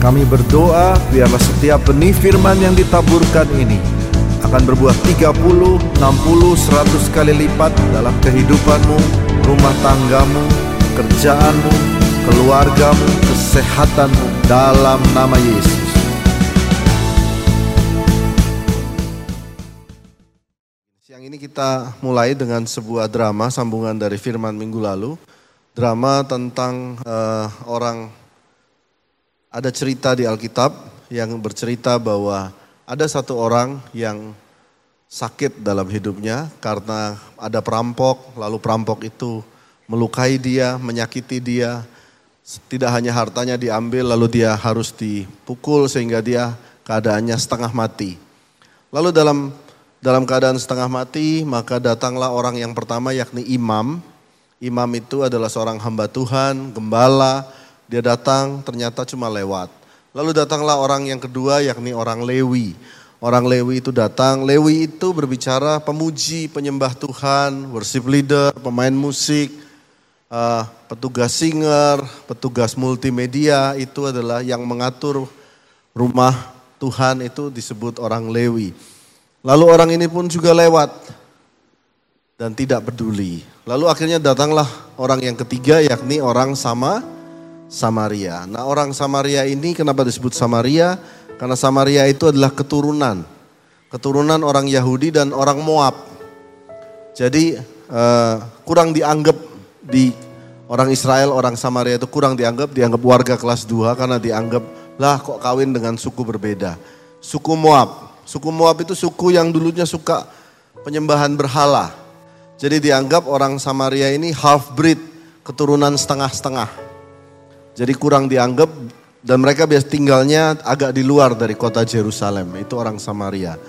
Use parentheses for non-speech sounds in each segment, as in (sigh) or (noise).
Kami berdoa biarlah setiap benih firman yang ditaburkan ini akan berbuah 30, 60, 100 kali lipat dalam kehidupanmu, rumah tanggamu, kerjaanmu, keluargamu, kesehatanmu dalam nama Yesus. Siang ini kita mulai dengan sebuah drama sambungan dari firman minggu lalu. Drama tentang uh, orang ada cerita di Alkitab yang bercerita bahwa ada satu orang yang sakit dalam hidupnya karena ada perampok, lalu perampok itu melukai dia, menyakiti dia. Tidak hanya hartanya diambil, lalu dia harus dipukul sehingga dia keadaannya setengah mati. Lalu dalam dalam keadaan setengah mati, maka datanglah orang yang pertama yakni imam. Imam itu adalah seorang hamba Tuhan, gembala. Dia datang ternyata cuma lewat. Lalu datanglah orang yang kedua yakni orang Lewi. Orang Lewi itu datang, Lewi itu berbicara pemuji, penyembah Tuhan, worship leader, pemain musik, uh, petugas singer, petugas multimedia itu adalah yang mengatur rumah Tuhan itu disebut orang Lewi. Lalu orang ini pun juga lewat dan tidak peduli. Lalu akhirnya datanglah orang yang ketiga yakni orang sama Samaria. Nah orang Samaria ini kenapa disebut Samaria? Karena Samaria itu adalah keturunan. Keturunan orang Yahudi dan orang Moab. Jadi uh, kurang dianggap di orang Israel, orang Samaria itu kurang dianggap, dianggap warga kelas 2 karena dianggap lah kok kawin dengan suku berbeda. Suku Moab. Suku Moab itu suku yang dulunya suka penyembahan berhala. Jadi dianggap orang Samaria ini half breed, keturunan setengah-setengah. Jadi kurang dianggap dan mereka biasa tinggalnya agak di luar dari kota Jerusalem. Itu orang Samaria.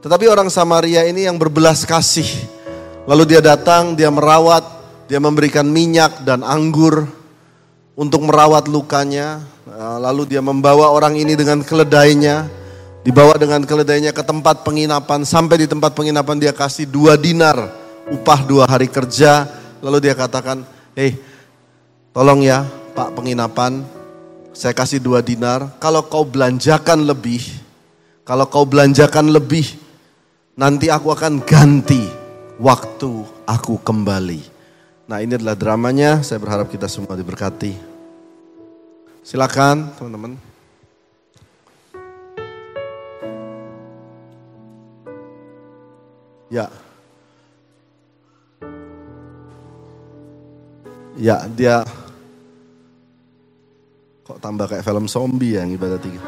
Tetapi orang Samaria ini yang berbelas kasih. Lalu dia datang, dia merawat, dia memberikan minyak dan anggur untuk merawat lukanya. Eh, lalu dia membawa orang ini dengan keledainya. Dibawa dengan keledainya ke tempat penginapan. Sampai di tempat penginapan dia kasih dua dinar upah dua hari kerja. Lalu dia katakan, hei tolong ya Pak penginapan, saya kasih dua dinar. Kalau kau belanjakan lebih, kalau kau belanjakan lebih, nanti aku akan ganti waktu aku kembali. Nah ini adalah dramanya, saya berharap kita semua diberkati. Silakan teman-teman. Ya. Ya, dia Kok tambah kayak film zombie ya yang ibadah tiga.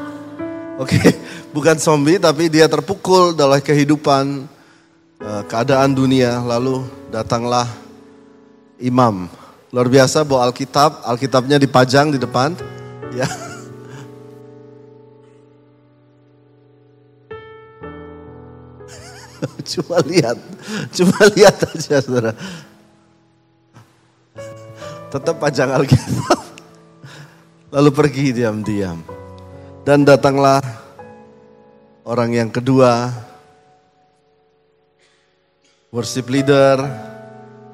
Oke, (laughs) bukan zombie tapi dia terpukul dalam kehidupan uh, keadaan dunia. Lalu datanglah imam. Luar biasa bawa Alkitab, Alkitabnya dipajang di depan. Ya. (laughs) cuma lihat, cuma lihat aja saudara. Tetap pajang Alkitab. Lalu pergi diam-diam. Dan datanglah orang yang kedua, worship leader,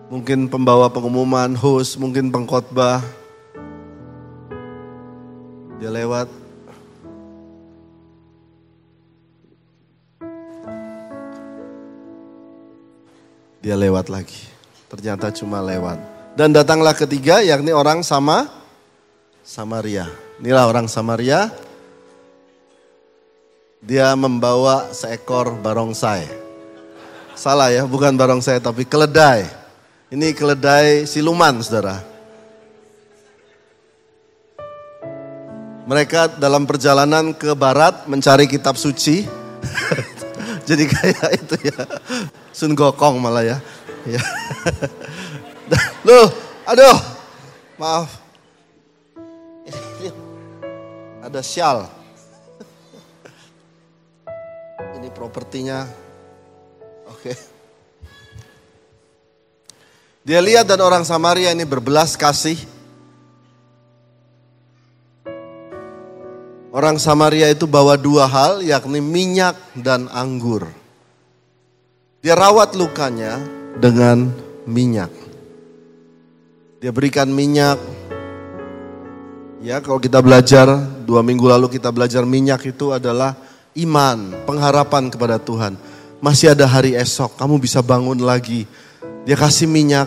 mungkin pembawa pengumuman, host, mungkin pengkhotbah. Dia lewat. Dia lewat lagi. Ternyata cuma lewat. Dan datanglah ketiga yakni orang sama Samaria. Inilah orang Samaria. Dia membawa seekor barongsai. Salah ya, bukan barongsai tapi keledai. Ini keledai siluman, saudara. Mereka dalam perjalanan ke barat mencari kitab suci. (laughs) Jadi kayak itu ya. Sun Gokong malah ya. ya. (laughs) Loh, aduh. Maaf ada sial. Ini propertinya. Oke. Dia lihat dan orang Samaria ini berbelas kasih. Orang Samaria itu bawa dua hal yakni minyak dan anggur. Dia rawat lukanya dengan minyak. Dia berikan minyak, Ya, kalau kita belajar dua minggu lalu kita belajar minyak itu adalah iman, pengharapan kepada Tuhan. Masih ada hari esok, kamu bisa bangun lagi. Dia kasih minyak,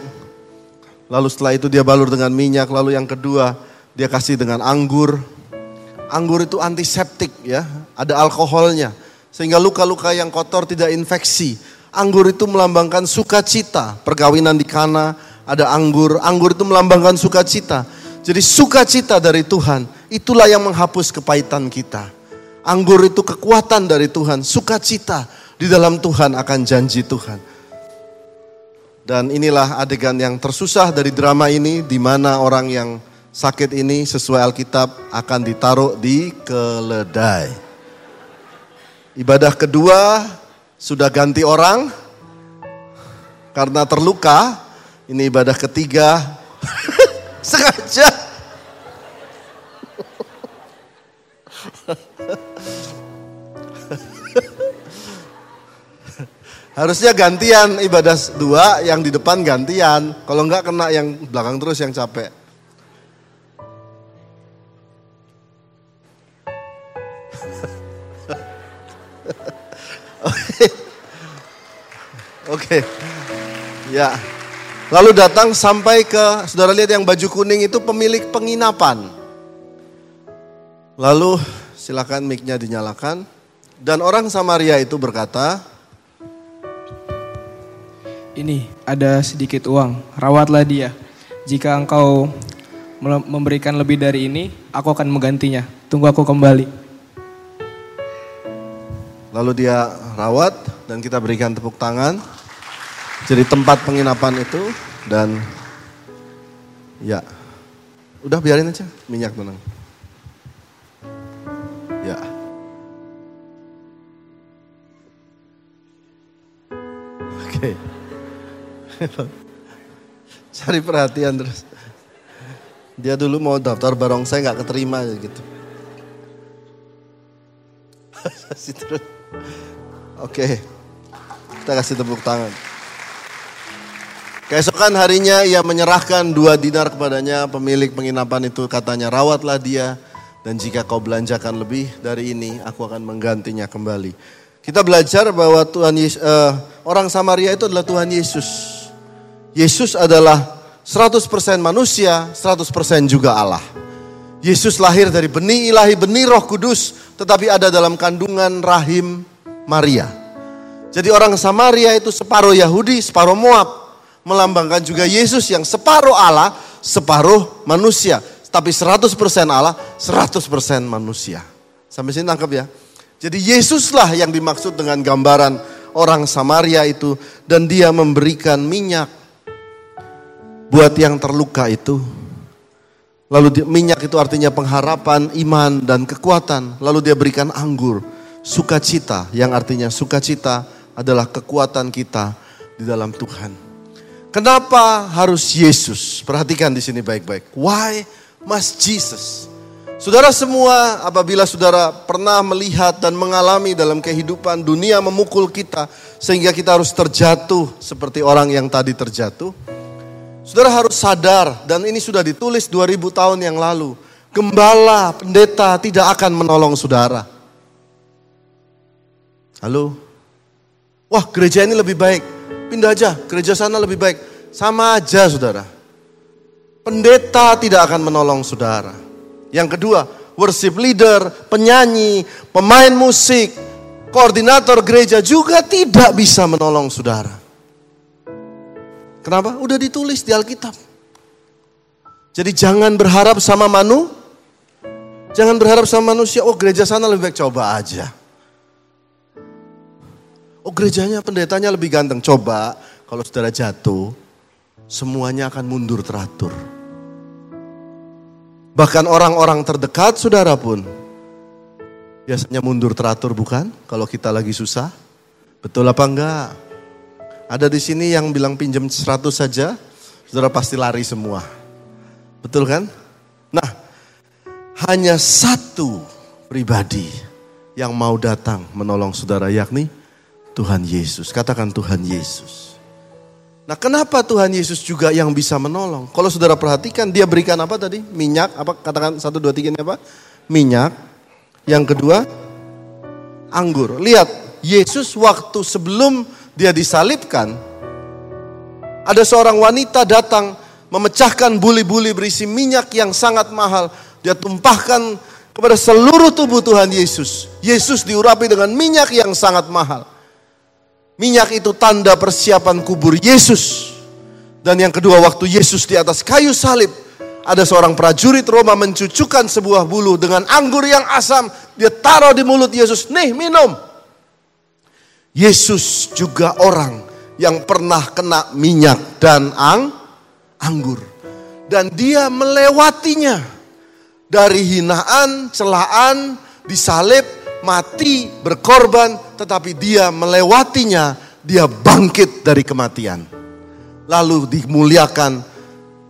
lalu setelah itu dia balur dengan minyak, lalu yang kedua dia kasih dengan anggur. Anggur itu antiseptik ya, ada alkoholnya. Sehingga luka-luka yang kotor tidak infeksi. Anggur itu melambangkan sukacita, perkawinan di kana, ada anggur. Anggur itu melambangkan sukacita jadi sukacita dari Tuhan, itulah yang menghapus kepahitan kita. Anggur itu kekuatan dari Tuhan, sukacita di dalam Tuhan akan janji Tuhan. Dan inilah adegan yang tersusah dari drama ini, di mana orang yang sakit ini sesuai Alkitab akan ditaruh di keledai. Ibadah kedua sudah ganti orang karena terluka. Ini ibadah ketiga (laughs) sengaja. Harusnya gantian ibadah dua, yang di depan gantian. Kalau enggak kena yang belakang terus yang capek. (laughs) Oke. Oke. Ya. Lalu datang sampai ke, saudara lihat yang baju kuning itu pemilik penginapan. Lalu silakan mic-nya dinyalakan. Dan orang Samaria itu berkata, Ini ada sedikit uang, rawatlah dia. Jika engkau memberikan lebih dari ini, aku akan menggantinya. Tunggu aku kembali. Lalu dia rawat dan kita berikan tepuk tangan. Jadi tempat penginapan itu dan ya udah biarin aja minyak tenang. Ya. Oke. (laughs) Cari perhatian terus. Dia dulu mau daftar barongsai nggak keterima gitu. (laughs) Oke. Kita kasih tepuk tangan. Keesokan harinya ia menyerahkan dua dinar kepadanya pemilik penginapan itu katanya rawatlah dia dan jika kau belanjakan lebih dari ini aku akan menggantinya kembali. Kita belajar bahwa Tuhan Yesus, uh, orang Samaria itu adalah Tuhan Yesus. Yesus adalah 100% manusia, 100% juga Allah. Yesus lahir dari benih ilahi, benih roh kudus, tetapi ada dalam kandungan rahim Maria. Jadi orang Samaria itu separuh Yahudi, separuh Moab melambangkan juga Yesus yang separuh Allah, separuh manusia. Tapi 100% Allah, 100% manusia. Sampai sini tangkap ya. Jadi Yesuslah yang dimaksud dengan gambaran orang Samaria itu. Dan dia memberikan minyak buat yang terluka itu. Lalu minyak itu artinya pengharapan, iman, dan kekuatan. Lalu dia berikan anggur, sukacita yang artinya sukacita adalah kekuatan kita di dalam Tuhan. Kenapa harus Yesus? Perhatikan di sini baik-baik. Why must Jesus? Saudara semua, apabila saudara pernah melihat dan mengalami dalam kehidupan dunia memukul kita, sehingga kita harus terjatuh seperti orang yang tadi terjatuh. Saudara harus sadar, dan ini sudah ditulis 2000 tahun yang lalu. Gembala, pendeta tidak akan menolong saudara. Halo? Wah gereja ini lebih baik pindah aja, gereja sana lebih baik. Sama aja saudara. Pendeta tidak akan menolong saudara. Yang kedua, worship leader, penyanyi, pemain musik, koordinator gereja juga tidak bisa menolong saudara. Kenapa? Udah ditulis di Alkitab. Jadi jangan berharap sama manu, jangan berharap sama manusia, oh gereja sana lebih baik, coba aja. Gerejanya pendetanya lebih ganteng. Coba kalau saudara jatuh, semuanya akan mundur teratur. Bahkan orang-orang terdekat saudara pun biasanya mundur teratur bukan? Kalau kita lagi susah. Betul apa enggak? Ada di sini yang bilang pinjam 100 saja, saudara pasti lari semua. Betul kan? Nah, hanya satu pribadi yang mau datang menolong saudara yakni Tuhan Yesus. Katakan Tuhan Yesus. Nah kenapa Tuhan Yesus juga yang bisa menolong? Kalau saudara perhatikan dia berikan apa tadi? Minyak, apa katakan satu dua tiga ini apa? Minyak. Yang kedua, anggur. Lihat, Yesus waktu sebelum dia disalibkan, ada seorang wanita datang memecahkan buli-buli berisi minyak yang sangat mahal. Dia tumpahkan kepada seluruh tubuh Tuhan Yesus. Yesus diurapi dengan minyak yang sangat mahal. Minyak itu tanda persiapan kubur Yesus. Dan yang kedua waktu Yesus di atas kayu salib. Ada seorang prajurit Roma mencucukkan sebuah bulu dengan anggur yang asam. Dia taruh di mulut Yesus. Nih minum. Yesus juga orang yang pernah kena minyak dan ang, anggur. Dan dia melewatinya. Dari hinaan, celaan, disalib, mati, berkorban, tetapi dia melewatinya, dia bangkit dari kematian. Lalu dimuliakan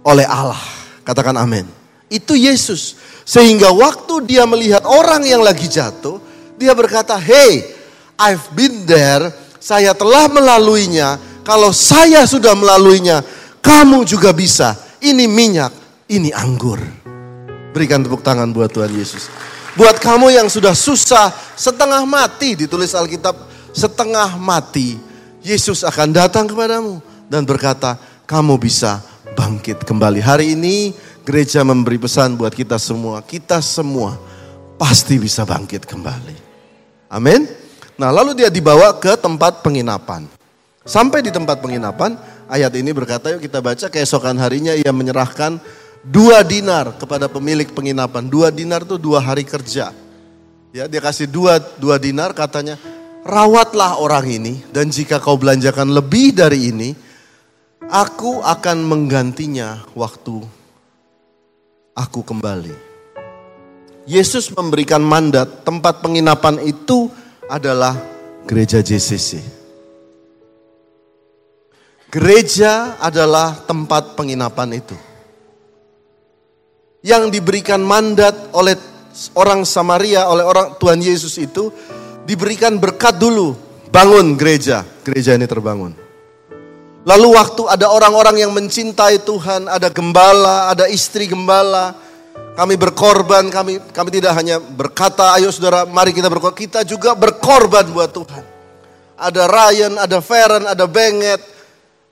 oleh Allah. Katakan amin. Itu Yesus. Sehingga waktu dia melihat orang yang lagi jatuh, dia berkata, "Hey, I've been there, saya telah melaluinya. Kalau saya sudah melaluinya, kamu juga bisa. Ini minyak, ini anggur." Berikan tepuk tangan buat Tuhan Yesus. Buat kamu yang sudah susah, setengah mati ditulis Alkitab, setengah mati. Yesus akan datang kepadamu dan berkata, kamu bisa bangkit kembali. Hari ini gereja memberi pesan buat kita semua. Kita semua pasti bisa bangkit kembali. Amin. Nah lalu dia dibawa ke tempat penginapan. Sampai di tempat penginapan, ayat ini berkata, yuk kita baca keesokan harinya ia menyerahkan dua dinar kepada pemilik penginapan. Dua dinar itu dua hari kerja. Ya, dia kasih dua, dua dinar katanya, rawatlah orang ini dan jika kau belanjakan lebih dari ini, aku akan menggantinya waktu aku kembali. Yesus memberikan mandat, tempat penginapan itu adalah gereja JCC. Gereja adalah tempat penginapan itu yang diberikan mandat oleh orang Samaria, oleh orang Tuhan Yesus itu diberikan berkat dulu. Bangun gereja, gereja ini terbangun. Lalu waktu ada orang-orang yang mencintai Tuhan, ada gembala, ada istri gembala, kami berkorban, kami kami tidak hanya berkata, ayo saudara, mari kita berkorban, kita juga berkorban buat Tuhan. Ada Ryan, ada Feren, ada Benget,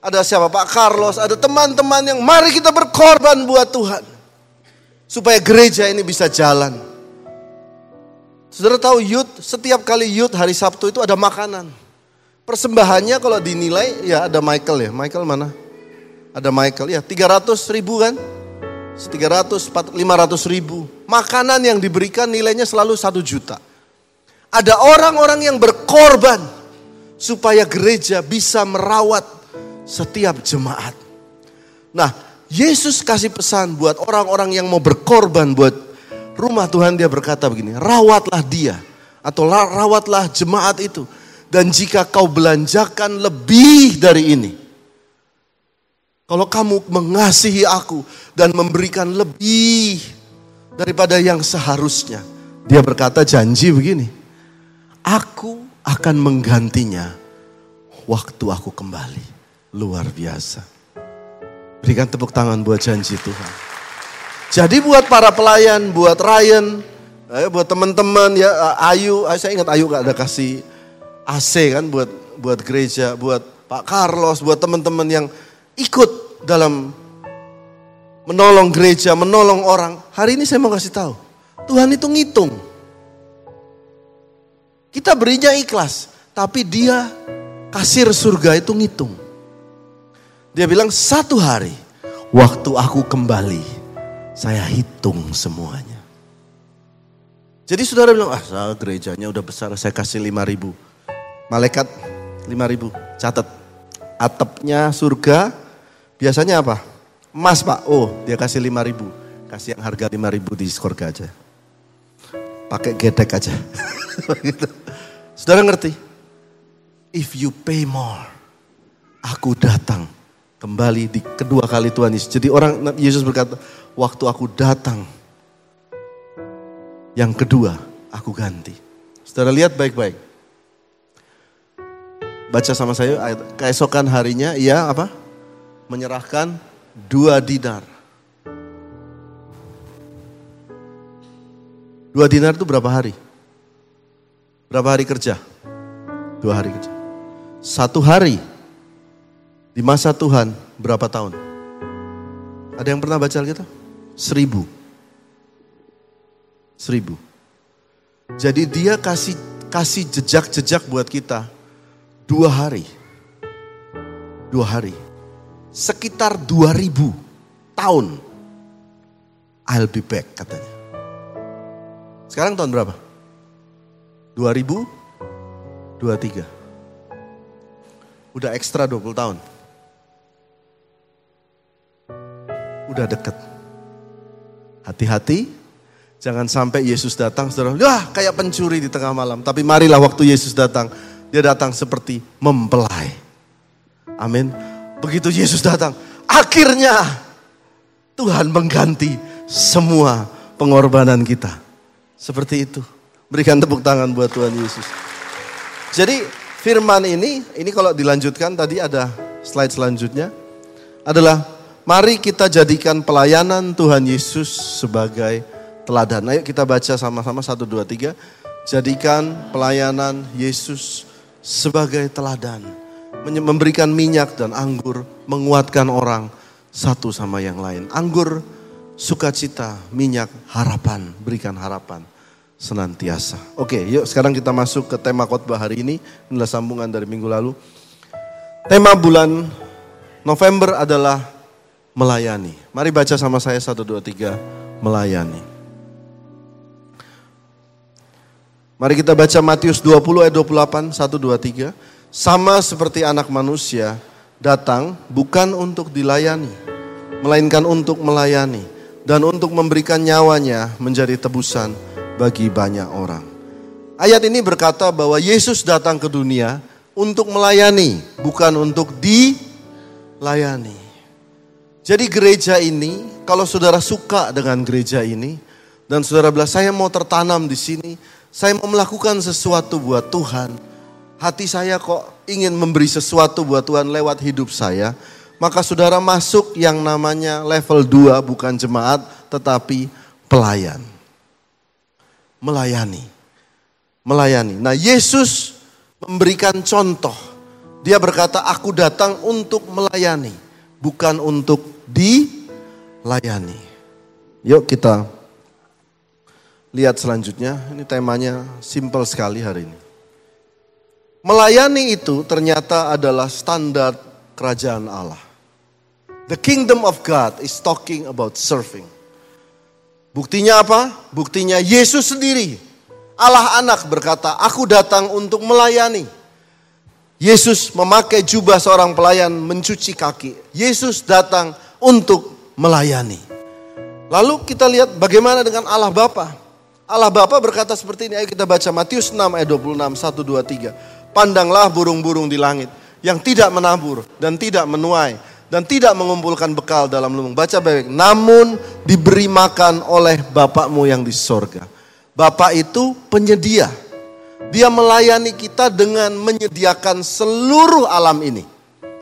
ada siapa Pak Carlos, ada teman-teman yang mari kita berkorban buat Tuhan supaya gereja ini bisa jalan. Saudara tahu youth, setiap kali youth hari Sabtu itu ada makanan. Persembahannya kalau dinilai ya ada Michael ya. Michael mana? Ada Michael ya 300 ribu kan? 300, 500 ribu. Makanan yang diberikan nilainya selalu satu juta. Ada orang-orang yang berkorban supaya gereja bisa merawat setiap jemaat. Nah, Yesus kasih pesan buat orang-orang yang mau berkorban buat rumah Tuhan dia berkata begini, rawatlah dia atau rawatlah jemaat itu. Dan jika kau belanjakan lebih dari ini, kalau kamu mengasihi aku dan memberikan lebih daripada yang seharusnya, dia berkata janji begini, aku akan menggantinya waktu aku kembali. Luar biasa. Berikan tepuk tangan buat janji Tuhan. Jadi buat para pelayan, buat Ryan, eh, buat teman-teman ya eh, Ayu, eh, saya ingat Ayu gak ada kasih AC kan buat buat gereja, buat Pak Carlos, buat teman-teman yang ikut dalam menolong gereja, menolong orang. Hari ini saya mau kasih tahu, Tuhan itu ngitung. Kita berinya ikhlas, tapi dia kasir surga itu ngitung. Dia bilang satu hari waktu aku kembali saya hitung semuanya. Jadi saudara bilang, ah gerejanya udah besar saya kasih lima ribu. Malaikat lima ribu, catat. Atapnya surga biasanya apa? Emas pak, oh dia kasih lima ribu. Kasih yang harga lima ribu di surga aja. Pakai gedek aja. (laughs) Saudara ngerti? If you pay more, aku datang Kembali di kedua kali Tuhan Yesus. Jadi orang Yesus berkata, waktu aku datang, yang kedua aku ganti. Saudara lihat baik-baik. Baca sama saya keesokan harinya ia apa? menyerahkan dua dinar. Dua dinar itu berapa hari? Berapa hari kerja? Dua hari kerja. Satu hari di masa Tuhan berapa tahun? Ada yang pernah baca Alkitab? Seribu. Seribu. Jadi dia kasih kasih jejak-jejak buat kita dua hari. Dua hari. Sekitar dua ribu tahun. I'll be back katanya. Sekarang tahun berapa? 2023. Udah ekstra 20 tahun. Udah deket. Hati-hati, jangan sampai Yesus datang, saudara, wah kayak pencuri di tengah malam. Tapi marilah waktu Yesus datang, dia datang seperti mempelai. Amin. Begitu Yesus datang, akhirnya Tuhan mengganti semua pengorbanan kita. Seperti itu. Berikan tepuk tangan buat Tuhan Yesus. Jadi firman ini, ini kalau dilanjutkan tadi ada slide selanjutnya. Adalah mari kita jadikan pelayanan Tuhan Yesus sebagai teladan. Ayo kita baca sama-sama satu dua tiga. Jadikan pelayanan Yesus sebagai teladan. Memberikan minyak dan anggur, menguatkan orang satu sama yang lain. Anggur sukacita, minyak, harapan, berikan harapan senantiasa. Oke, yuk sekarang kita masuk ke tema khotbah hari ini. Inilah sambungan dari minggu lalu. Tema bulan November adalah melayani. Mari baca sama saya 1, 2, 3, melayani. Mari kita baca Matius 20 ayat 28, 1, 2, 3. Sama seperti anak manusia datang bukan untuk dilayani, melainkan untuk melayani dan untuk memberikan nyawanya menjadi tebusan bagi banyak orang. Ayat ini berkata bahwa Yesus datang ke dunia untuk melayani, bukan untuk dilayani. Jadi gereja ini, kalau saudara suka dengan gereja ini, dan saudara bilang, saya mau tertanam di sini, saya mau melakukan sesuatu buat Tuhan, hati saya kok ingin memberi sesuatu buat Tuhan lewat hidup saya, maka saudara masuk yang namanya level 2 bukan jemaat tetapi pelayan melayani. Melayani. Nah, Yesus memberikan contoh. Dia berkata, "Aku datang untuk melayani, bukan untuk dilayani." Yuk kita lihat selanjutnya. Ini temanya simple sekali hari ini. Melayani itu ternyata adalah standar kerajaan Allah. The kingdom of God is talking about serving. Buktinya apa? Buktinya Yesus sendiri. Allah anak berkata, aku datang untuk melayani. Yesus memakai jubah seorang pelayan mencuci kaki. Yesus datang untuk melayani. Lalu kita lihat bagaimana dengan Allah Bapa. Allah Bapa berkata seperti ini, ayo kita baca Matius 6 ayat 26, 1, 2, 3. Pandanglah burung-burung di langit yang tidak menabur dan tidak menuai dan tidak mengumpulkan bekal dalam lumbung. Baca baik. Namun diberi makan oleh Bapakmu yang di sorga. Bapak itu penyedia. Dia melayani kita dengan menyediakan seluruh alam ini.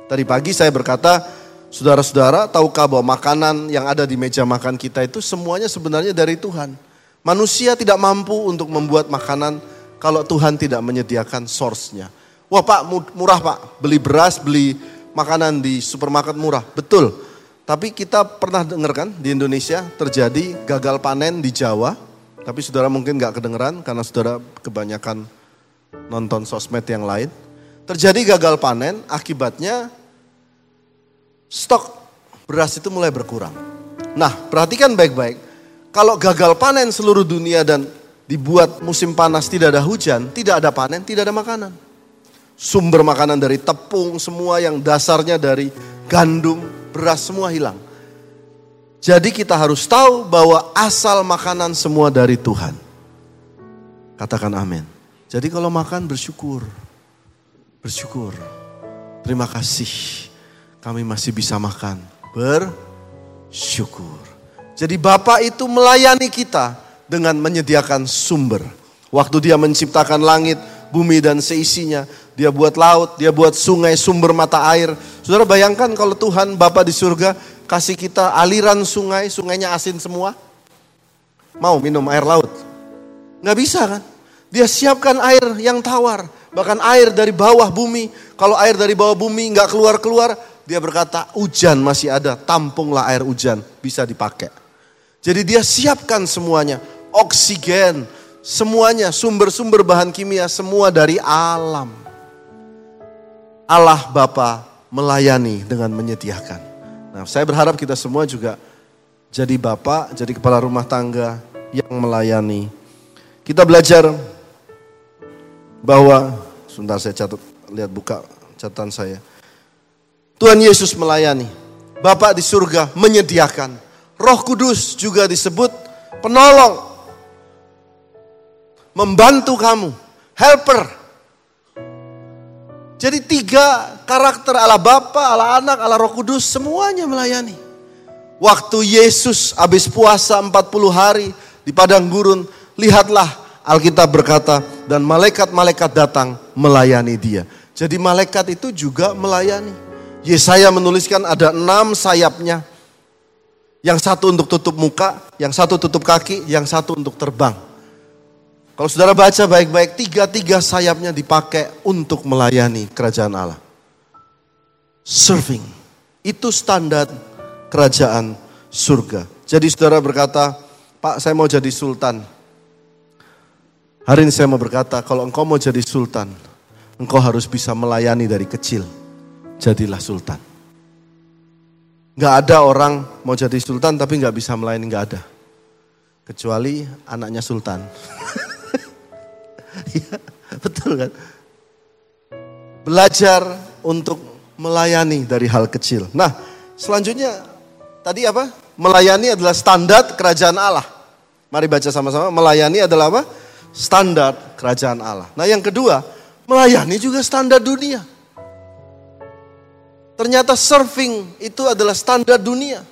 Tadi pagi saya berkata, saudara-saudara, tahukah bahwa makanan yang ada di meja makan kita itu semuanya sebenarnya dari Tuhan. Manusia tidak mampu untuk membuat makanan kalau Tuhan tidak menyediakan source-nya. Wah pak murah pak, beli beras, beli makanan di supermarket murah. Betul. Tapi kita pernah dengar kan di Indonesia terjadi gagal panen di Jawa. Tapi saudara mungkin gak kedengeran karena saudara kebanyakan nonton sosmed yang lain. Terjadi gagal panen akibatnya stok beras itu mulai berkurang. Nah perhatikan baik-baik. Kalau gagal panen seluruh dunia dan dibuat musim panas tidak ada hujan, tidak ada panen, tidak ada makanan sumber makanan dari tepung, semua yang dasarnya dari gandum, beras, semua hilang. Jadi kita harus tahu bahwa asal makanan semua dari Tuhan. Katakan amin. Jadi kalau makan bersyukur. Bersyukur. Terima kasih kami masih bisa makan. Bersyukur. Jadi Bapak itu melayani kita dengan menyediakan sumber. Waktu dia menciptakan langit, bumi dan seisinya. Dia buat laut, dia buat sungai, sumber mata air. Saudara bayangkan kalau Tuhan Bapa di surga kasih kita aliran sungai, sungainya asin semua. Mau minum air laut? Nggak bisa kan? Dia siapkan air yang tawar. Bahkan air dari bawah bumi. Kalau air dari bawah bumi nggak keluar-keluar, dia berkata hujan masih ada, tampunglah air hujan, bisa dipakai. Jadi dia siapkan semuanya, oksigen, semuanya, sumber-sumber bahan kimia, semua dari alam. Allah Bapa melayani dengan menyediakan. Nah saya berharap kita semua juga jadi bapak, jadi kepala rumah tangga yang melayani. Kita belajar bahwa sebentar saya catat lihat buka catatan saya. Tuhan Yesus melayani. Bapak di surga menyediakan. Roh Kudus juga disebut penolong. Membantu kamu, helper. Jadi tiga karakter Allah Bapa, Allah Anak, Allah Roh Kudus semuanya melayani. Waktu Yesus habis puasa 40 hari di padang gurun, lihatlah Alkitab berkata, dan malaikat-malaikat datang melayani dia. Jadi malaikat itu juga melayani. Yesaya menuliskan ada enam sayapnya. Yang satu untuk tutup muka, yang satu tutup kaki, yang satu untuk terbang. Kalau saudara baca baik-baik, tiga-tiga sayapnya dipakai untuk melayani kerajaan Allah. Serving, itu standar kerajaan surga. Jadi saudara berkata, Pak saya mau jadi sultan. Hari ini saya mau berkata, kalau engkau mau jadi sultan, engkau harus bisa melayani dari kecil. Jadilah sultan. Gak ada orang mau jadi sultan tapi gak bisa melayani, gak ada. Kecuali anaknya sultan. (laughs) ya, betul kan? Belajar untuk melayani dari hal kecil. Nah, selanjutnya tadi apa? Melayani adalah standar kerajaan Allah. Mari baca sama-sama. Melayani adalah apa? Standar kerajaan Allah. Nah yang kedua, melayani juga standar dunia. Ternyata surfing itu adalah standar dunia.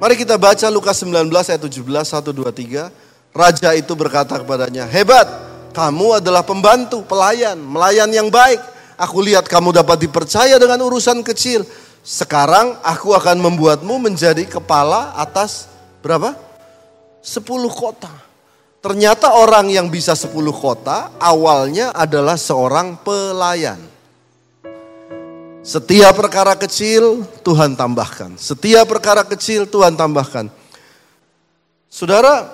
Mari kita baca Lukas 19 ayat 17, 1, 2, 3. Raja itu berkata kepadanya, hebat, kamu adalah pembantu, pelayan, melayan yang baik. Aku lihat kamu dapat dipercaya dengan urusan kecil. Sekarang aku akan membuatmu menjadi kepala atas berapa? Sepuluh kota. Ternyata orang yang bisa 10 kota awalnya adalah seorang pelayan. Setiap perkara kecil Tuhan tambahkan. Setiap perkara kecil Tuhan tambahkan. Saudara,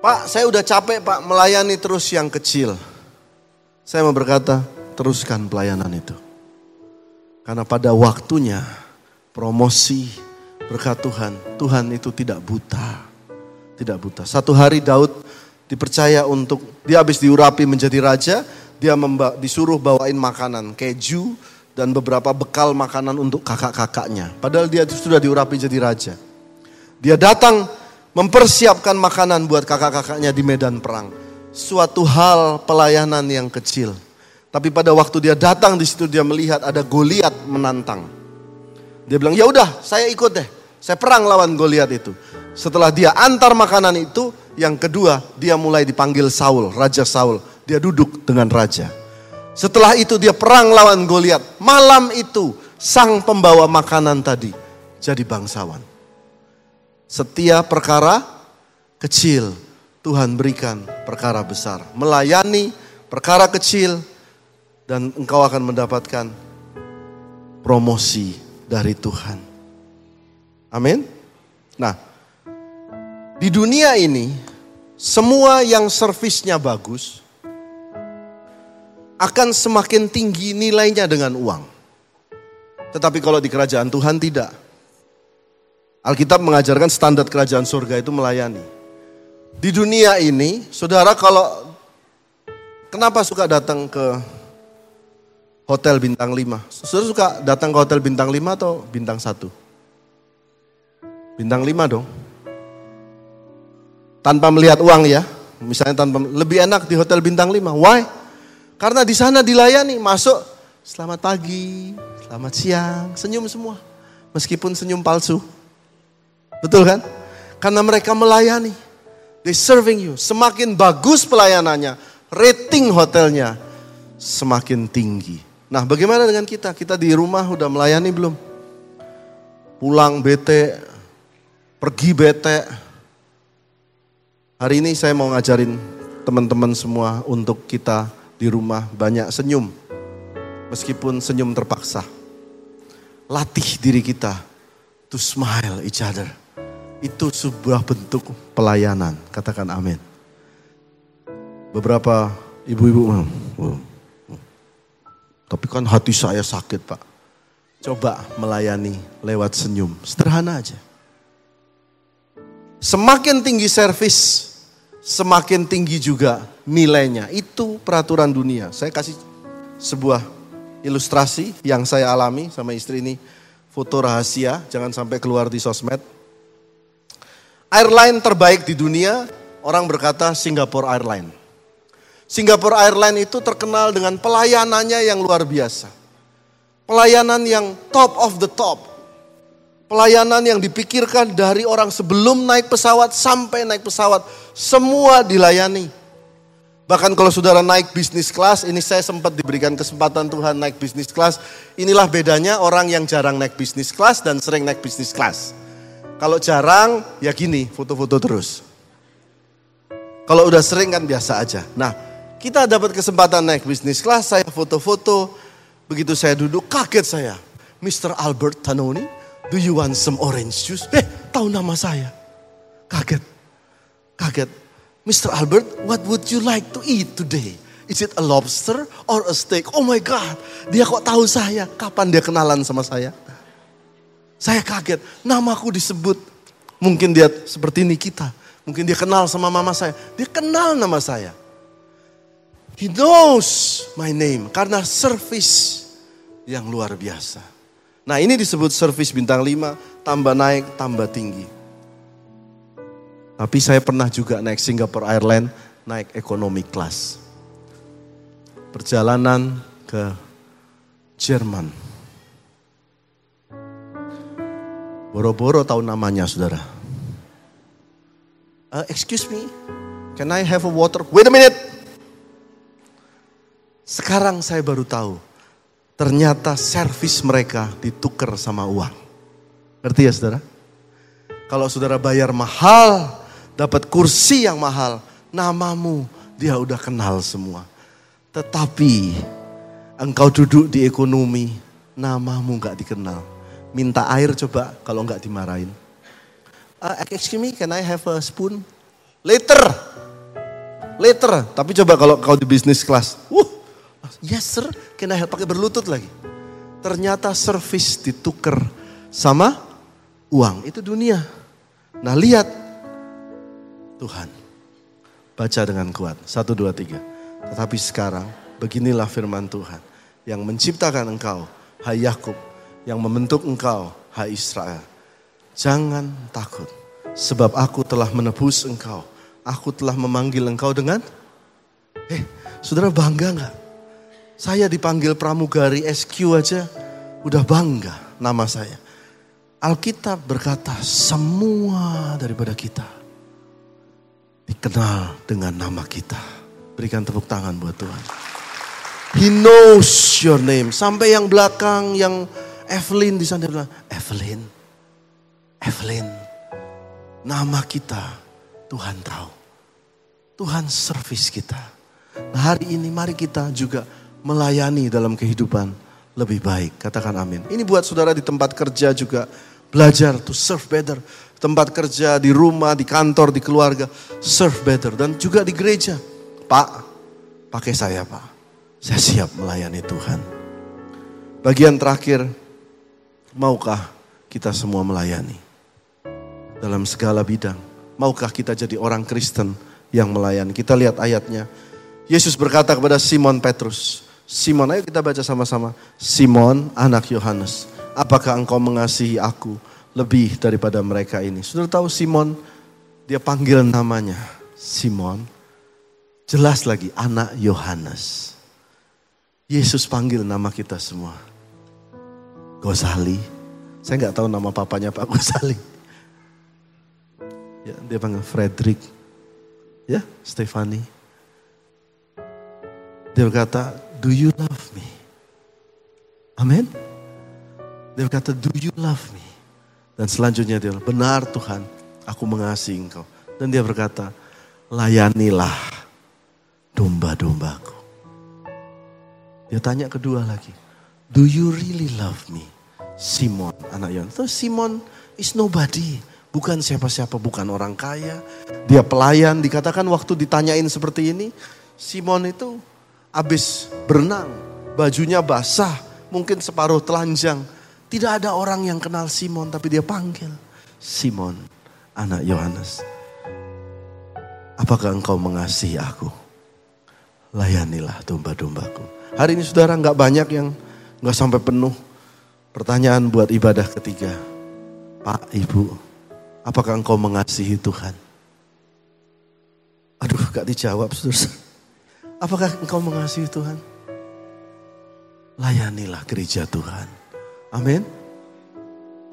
Pak saya udah capek Pak melayani terus yang kecil. Saya mau berkata, teruskan pelayanan itu. Karena pada waktunya promosi berkat Tuhan, Tuhan itu tidak buta tidak buta. Satu hari Daud dipercaya untuk dia habis diurapi menjadi raja, dia memba, disuruh bawain makanan keju dan beberapa bekal makanan untuk kakak-kakaknya. Padahal dia sudah diurapi jadi raja. Dia datang mempersiapkan makanan buat kakak-kakaknya di medan perang. Suatu hal pelayanan yang kecil. Tapi pada waktu dia datang di situ dia melihat ada Goliat menantang. Dia bilang, "Ya udah, saya ikut deh. Saya perang lawan Goliat itu." Setelah dia antar makanan itu, yang kedua dia mulai dipanggil Saul, Raja Saul. Dia duduk dengan raja. Setelah itu dia perang lawan Goliat. Malam itu sang pembawa makanan tadi jadi bangsawan. Setiap perkara kecil Tuhan berikan perkara besar. Melayani perkara kecil dan engkau akan mendapatkan promosi dari Tuhan. Amin. Nah, di dunia ini, semua yang servisnya bagus akan semakin tinggi nilainya dengan uang. Tetapi kalau di kerajaan Tuhan tidak. Alkitab mengajarkan standar kerajaan surga itu melayani. Di dunia ini, saudara kalau kenapa suka datang ke hotel bintang 5? Saudara suka datang ke hotel bintang 5 atau bintang 1? Bintang 5 dong tanpa melihat uang ya. Misalnya tanpa lebih enak di hotel bintang 5. Why? Karena di sana dilayani, masuk selamat pagi, selamat siang, senyum semua. Meskipun senyum palsu. Betul kan? Karena mereka melayani. They serving you. Semakin bagus pelayanannya, rating hotelnya semakin tinggi. Nah bagaimana dengan kita? Kita di rumah udah melayani belum? Pulang bete, pergi bete. Hari ini saya mau ngajarin teman-teman semua untuk kita di rumah banyak senyum. Meskipun senyum terpaksa. Latih diri kita to smile each other. Itu sebuah bentuk pelayanan. Katakan amin. Beberapa ibu-ibu, tapi kan hati saya sakit pak. Coba melayani lewat senyum, sederhana aja. Semakin tinggi servis, semakin tinggi juga nilainya. Itu peraturan dunia. Saya kasih sebuah ilustrasi yang saya alami sama istri ini. Foto rahasia, jangan sampai keluar di sosmed. Airline terbaik di dunia, orang berkata Singapore Airline. Singapore Airline itu terkenal dengan pelayanannya yang luar biasa. Pelayanan yang top of the top. Pelayanan yang dipikirkan dari orang sebelum naik pesawat sampai naik pesawat. Semua dilayani. Bahkan kalau saudara naik bisnis kelas, ini saya sempat diberikan kesempatan Tuhan naik bisnis kelas. Inilah bedanya orang yang jarang naik bisnis kelas dan sering naik bisnis kelas. Kalau jarang, ya gini, foto-foto terus. Kalau udah sering kan biasa aja. Nah, kita dapat kesempatan naik bisnis kelas, saya foto-foto. Begitu saya duduk, kaget saya. Mr. Albert Tanoni, do you want some orange juice? Eh, tahu nama saya. Kaget. Kaget. Mr. Albert, what would you like to eat today? Is it a lobster or a steak? Oh my God, dia kok tahu saya? Kapan dia kenalan sama saya? Saya kaget, namaku disebut. Mungkin dia seperti Nikita. Mungkin dia kenal sama mama saya. Dia kenal nama saya. He knows my name karena service yang luar biasa. Nah ini disebut service bintang 5, tambah naik, tambah tinggi. Tapi saya pernah juga naik Singapore Airlines, naik ekonomi kelas. Perjalanan ke Jerman. Boro-boro tahu namanya saudara. Uh, excuse me, can I have a water? Wait a minute. Sekarang saya baru tahu, ternyata servis mereka ditukar sama uang. Ngerti ya saudara? Kalau saudara bayar mahal, dapat kursi yang mahal, namamu dia udah kenal semua. Tetapi engkau duduk di ekonomi, namamu gak dikenal. Minta air coba kalau nggak dimarahin. Uh, excuse me, can I have a spoon? Later. Later. Tapi coba kalau kau di bisnis kelas. Wuh, Yes sir, can I help? Pakai berlutut lagi. Ternyata service ditukar sama uang. Itu dunia. Nah lihat. Tuhan. Baca dengan kuat. Satu, dua, tiga. Tetapi sekarang beginilah firman Tuhan. Yang menciptakan engkau, hai Yakub. Yang membentuk engkau, hai Israel. Jangan takut. Sebab aku telah menebus engkau. Aku telah memanggil engkau dengan... Eh, saudara bangga nggak? Saya dipanggil pramugari SQ aja udah bangga nama saya. Alkitab berkata semua daripada kita dikenal dengan nama kita. Berikan tepuk tangan buat Tuhan. He knows your name. Sampai yang belakang yang Evelyn di sana bilang, Evelyn, Evelyn, nama kita Tuhan tahu. Tuhan servis kita. Nah hari ini mari kita juga melayani dalam kehidupan lebih baik. Katakan amin. Ini buat saudara di tempat kerja juga belajar to serve better. Tempat kerja, di rumah, di kantor, di keluarga, serve better. Dan juga di gereja. Pak, pakai saya pak. Saya siap melayani Tuhan. Bagian terakhir, maukah kita semua melayani? Dalam segala bidang. Maukah kita jadi orang Kristen yang melayani? Kita lihat ayatnya. Yesus berkata kepada Simon Petrus, Simon, ayo kita baca sama-sama. Simon, anak Yohanes, apakah engkau mengasihi aku lebih daripada mereka ini? Sudah tahu Simon, dia panggil namanya Simon. Jelas lagi, anak Yohanes. Yesus panggil nama kita semua. Gosali. Saya nggak tahu nama papanya Pak Gosali. Ya, dia panggil Frederick. Ya, Stefani. Dia berkata, do you love me? Amin. Dia berkata, do you love me? Dan selanjutnya dia benar Tuhan, aku mengasihi engkau. Dan dia berkata, layanilah domba-dombaku. Dia tanya kedua lagi, do you really love me? Simon, anak Yohanes. Terus Simon is nobody. Bukan siapa-siapa, bukan orang kaya. Dia pelayan, dikatakan waktu ditanyain seperti ini, Simon itu habis berenang, bajunya basah, mungkin separuh telanjang. Tidak ada orang yang kenal Simon, tapi dia panggil Simon, anak Yohanes. Apakah engkau mengasihi aku? Layanilah domba-dombaku. Hari ini saudara nggak banyak yang nggak sampai penuh. Pertanyaan buat ibadah ketiga. Pak, Ibu, apakah engkau mengasihi Tuhan? Aduh, gak dijawab saudara. Apakah engkau mengasihi Tuhan? Layanilah gereja Tuhan. Amin.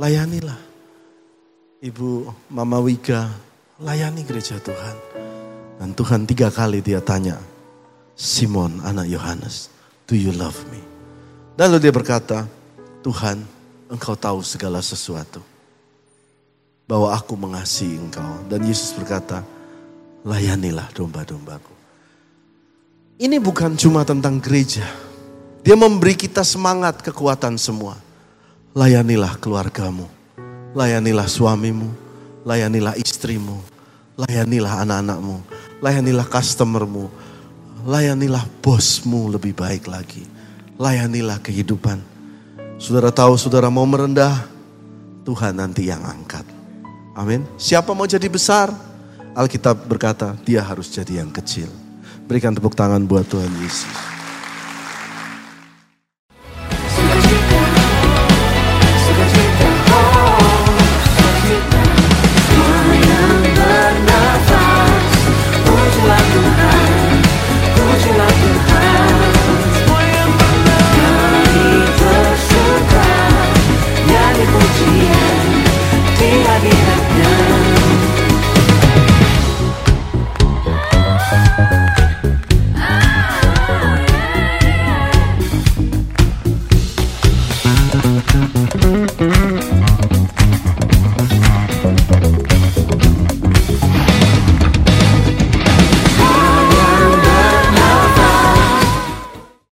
Layanilah. Ibu Mama Wika, layani gereja Tuhan. Dan Tuhan tiga kali dia tanya, Simon anak Yohanes, do you love me? Lalu dia berkata, Tuhan engkau tahu segala sesuatu. Bahwa aku mengasihi engkau. Dan Yesus berkata, layanilah domba-dombaku. Ini bukan cuma tentang gereja. Dia memberi kita semangat, kekuatan semua. Layanilah keluargamu. Layanilah suamimu. Layanilah istrimu. Layanilah anak-anakmu. Layanilah customermu. Layanilah bosmu lebih baik lagi. Layanilah kehidupan. Saudara tahu saudara mau merendah, Tuhan nanti yang angkat. Amin. Siapa mau jadi besar? Alkitab berkata dia harus jadi yang kecil. Berikan tepuk tangan buat Tuhan Yesus.